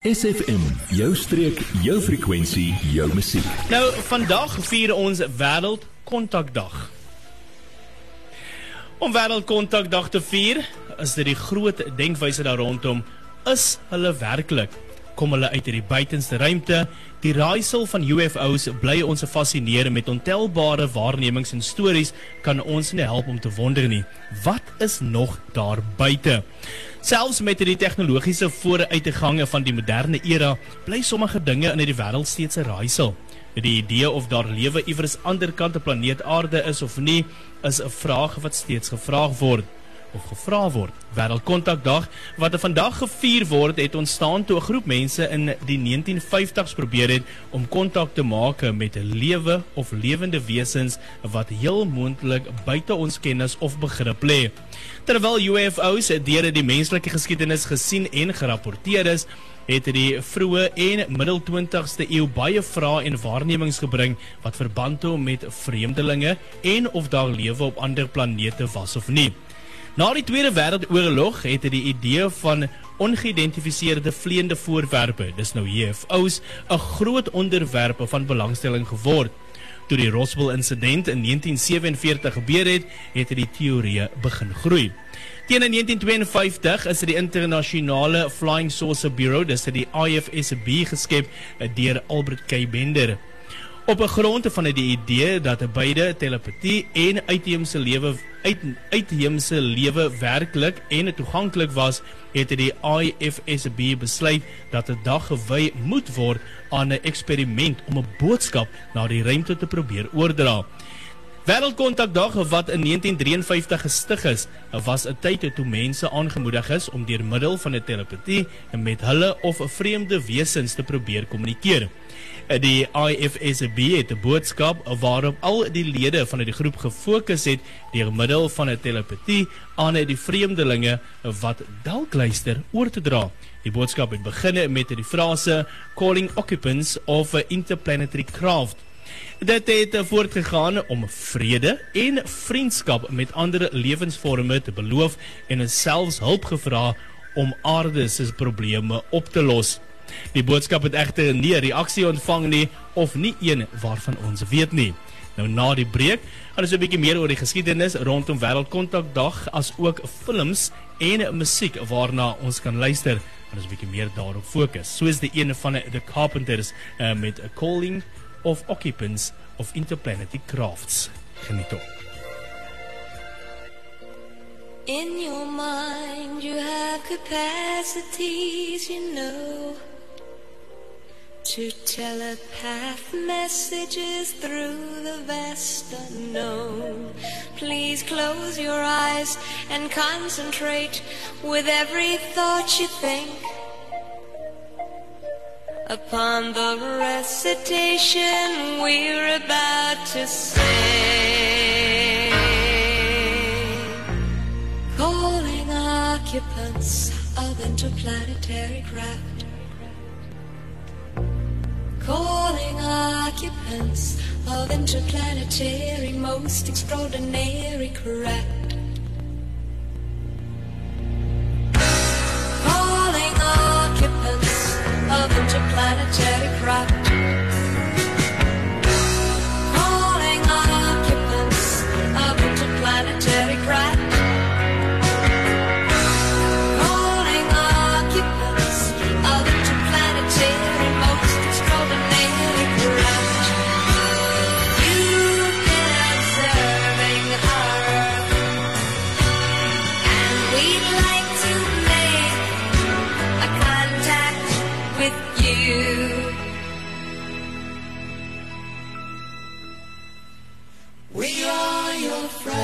SFM, jou streek, jou frekwensie, jou musiek. Nou, vandag vier ons Wêreld Kontakdag. Om Wêreld Kontakdag te vier, is dit die groot denkwyse daar rondom, is hulle werklik kom hulle uit hierdie buitenste ruimte. Die raaisel van UFO's bly ons fascineer met ontelbare waarnemings en stories kan ons nie help om te wonder nie. Wat is nog daar buite? Selfs met die tegnologiese vooruitgange van die moderne era, bly sommige dinge in hierdie wêreld steeds 'n raaisel. Die idee of daar lewe iewers anderkant die planeet Aarde is of nie, is 'n vraag wat steeds gevra word of gevra word. Wêreldkontakdag wat vandag gevier word, het ontstaan toe 'n groep mense in die 1950s probeer het om kontak te maak met 'n lewe of lewende wesens wat heel moontlik buite ons kennis of begrip lê. Terwyl UFO's deur die menslike geskiedenis gesien en gerapporteer is, het die vroeë en middel 20ste eeu baie vrae en waarnemings gebring wat verband hou met vreemdelinge en of daar lewe op ander planete was of nie. Na die Tweede Wêreldoorlog het dit die idee van ongeïdentifiseerde vleiende voorwerpe, dis nou UFO's, 'n groot onderwerp van belangstelling geword. Toe die Roswell insident in 1947 gebeur het, het die teorie begin groei. Teen in 1952 is die internasionale Flying Saucer Bureau, dis die IFSB geskep deur Albert K. Bender op 'n grond van die idee dat beide telepatie en uitheemse lewe uit uitheemse lewe werklik en toeganklik was, het die IFSB besluit dat 'n dag gewy moet word aan 'n eksperiment om 'n boodskap na die ruimte te probeer oordra. Wêreldkontakdag wat in 1953 gestig is, was 'n tyd toe mense aangemoedig is om deur middel van 'n telepatie met hulle of 'n vreemde wesens te probeer kommunikeer. Die IFSB het 'n boodskap waarop al die lede van die groep gefokus het deur middel van 'n telepatie aan die vreemdelinge wat dalk luister oor te dra. Die boodskap het begin met die frase calling occupants of interplanetary craft Dit het voortgegaan om vrede en vriendskap met ander lewensvorme te beloof en selfs hulp gevra om aarde se probleme op te los. Die boodskap het egter nie reaksie ontvang nie of nie een waarvan ons weet nie. Nou na die breek, gaan ons 'n bietjie meer oor die geskiedenis rondom Wêreldkontakdag as ook films en musiek waarna ons kan luister. Ons 'n bietjie meer daarop fokus. Soos die een van the Carpenters uh, met 'n calling of occupants of interplanetary crafts. Geniet op. In your mind you have capacities, you know, to telepath messages through the vast unknown. Please close your eyes and concentrate with every thought you think upon the recitation we're about to say. Calling occupants of interplanetary craft. Calling occupants of interplanetary most extraordinary craft. Interplanetary craft. friend.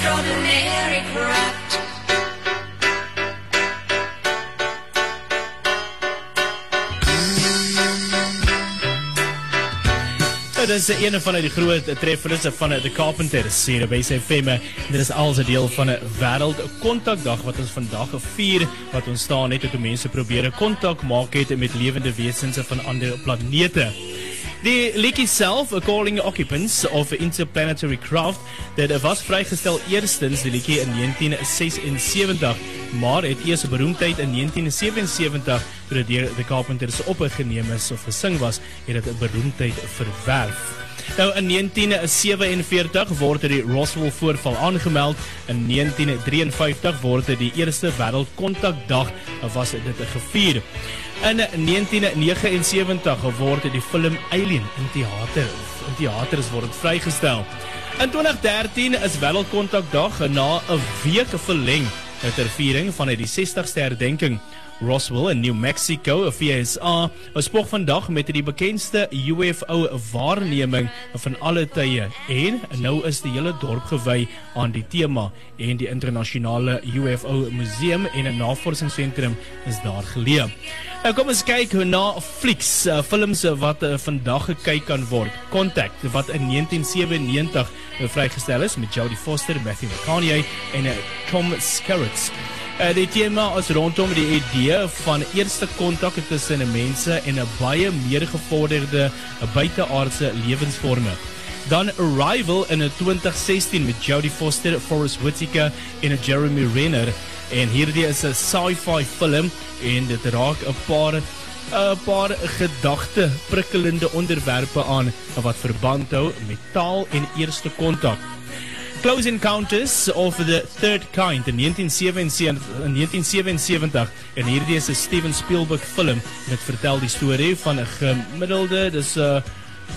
Extraordinary craft. Dit is een van die groot treffers van The Carpenters hier by SFM. Dit is als 'n deel van 'n wêreld kontakdag wat ons vandag vier wat ons staan net om mense probeer kontak maak het met lewende wesens van ander planete. Die leak itself Calling Occupants of Interplanetary Craft, that was vrygestel eerstens die liedjie in 1976, maar het eers beroemdheid in 1977 toe dit deur The Carpenters opgeneem is of gesing was, het dit 'n beroemdheid verwerf. Nou in 1947 word die Roswell voorval aangemeld. In 1953 word die eerste wêreldkontakdag was dit gevier. In 1979 word die film Alien in teater in teaters word dit vrygestel. In 2013 is wêreldkontakdag na 'n week verleng ter viering van die 60ste herdenking. Roswell in New Mexico, VSA, was spog vandag met die bekendste UFO waarneming van alle tye en nou is die hele dorp gewy aan die tema en die internasionale UFO museum en 'n navorsingsentrum is daar geleë. Nou kom ons kyk hoe na flieks, uh, films wat uh, vandag gekyk kan word. Contact wat in 1997 uh, vrygestel is met Jodie Foster, Matthew McConaughey en uh, Tom Skerritt. Uh, die tema is rondom die idee van eerste kontak tussen mense en 'n baie meer gevorderde buiteaardse lewensvorme. Dan Arrival in 'n 2016 met Jodie Foster, Forrest Whitaker en Jeremy Renner en hierdie is 'n sci-fi film en dit raak 'n paar 'n paar gedagte prikkelende onderwerpe aan wat verband hou met taal en eerste kontak. Close Encounters of the Third Kind in 1977 in 1977 en hierdie is 'n Steven Spielberg film wat vertel die storie van 'n gemiddelde dis 'n uh,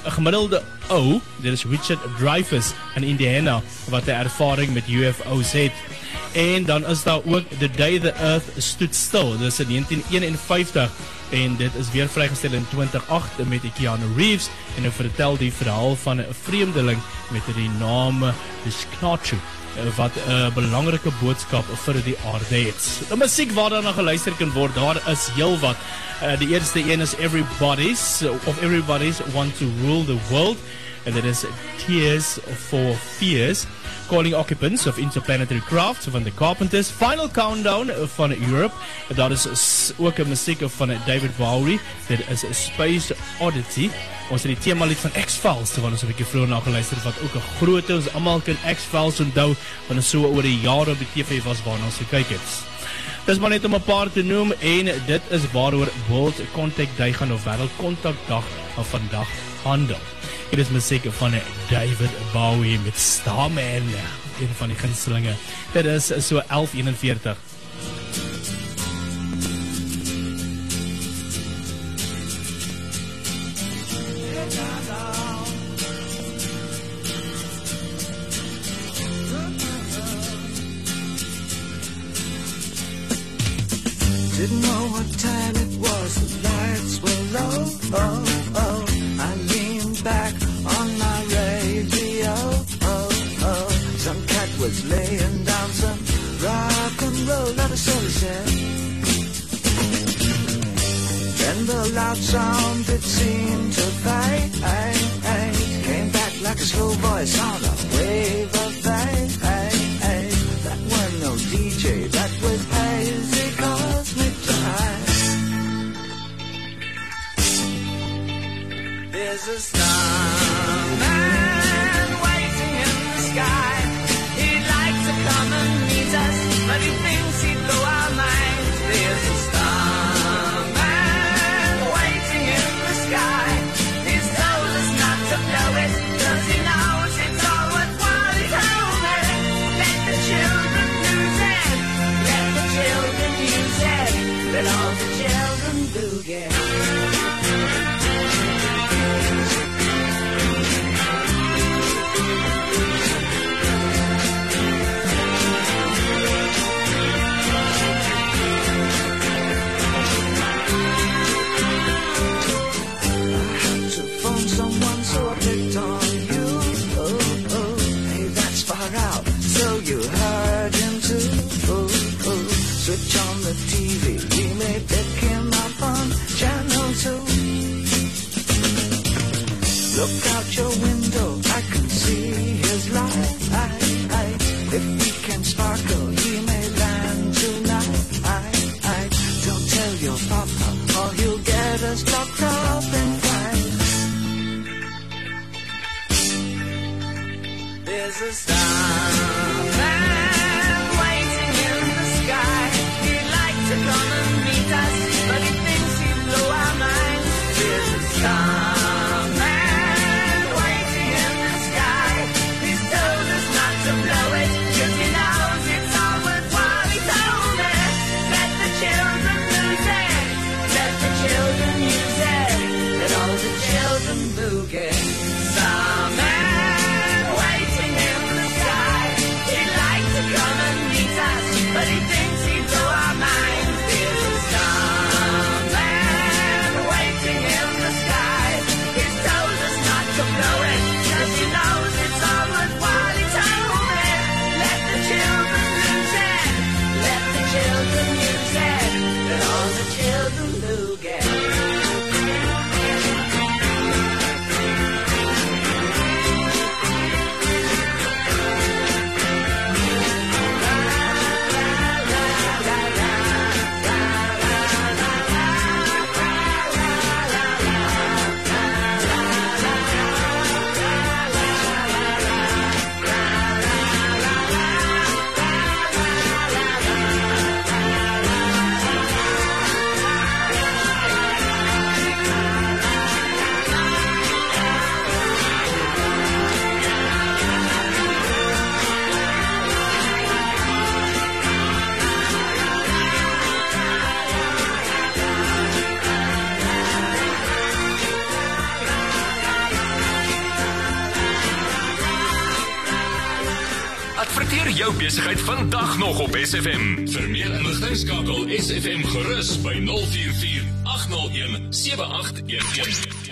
'n gemiddelde ou, dit is Richard Dreyfuss in Indiana wat 'n ervaring met UFO's het. En dan is daar ook The Day the Earth Stood Still, dis in 1951 en dit is weer vrygestel in 2008 met Keanu Reeves en hy vertel die verhaal van 'n vreemdeling met die naam Sknachu wat 'n belangrike boodskap vir die aarde het. Die musiek wat daarna geluister kan word, daar is heelwat. Uh, die eerste een is Everybody's of Everybody's Want to Rule the World and it is Tears for Fears. Calling Occupants of Interplanetary Craft van The Carpenters. Final Countdown van Europe. Daar is ook 'n musiek van David Bowie. Dit is Space Oddity. Ons het die tema lied van X-Files terwyl ons 'n bietjie vroeër na geluister het wat ook 'n groot ons almal kan X-Files onthou want dit so oor die jare op die TV was waarna ons gekyk het. Dis maar net om 'n paar te noem en dit is waaroor World Contact Day gaan of Wêreld Kontak Dag van vandag handel. Dit is musiek van David Bowie met Starman, een van die gunstelinge. Dit is so 1141. Didn't know what time it was, the lights were low. Oh. Loud sound it seemed to fade. Came back like a slow voice on a wave of fate. That was no DJ, that was hazy cosmic jive. There's a starman TV. May pick Channel 2. Look out your window, I can see his light. If can sparkle, he may land tonight. Don't tell your papa, or he'll get us locked up. There's a star. jou besigheid vandag nog op SFM. Vir meer inligting skakel SFM gerus by 044 801 7811.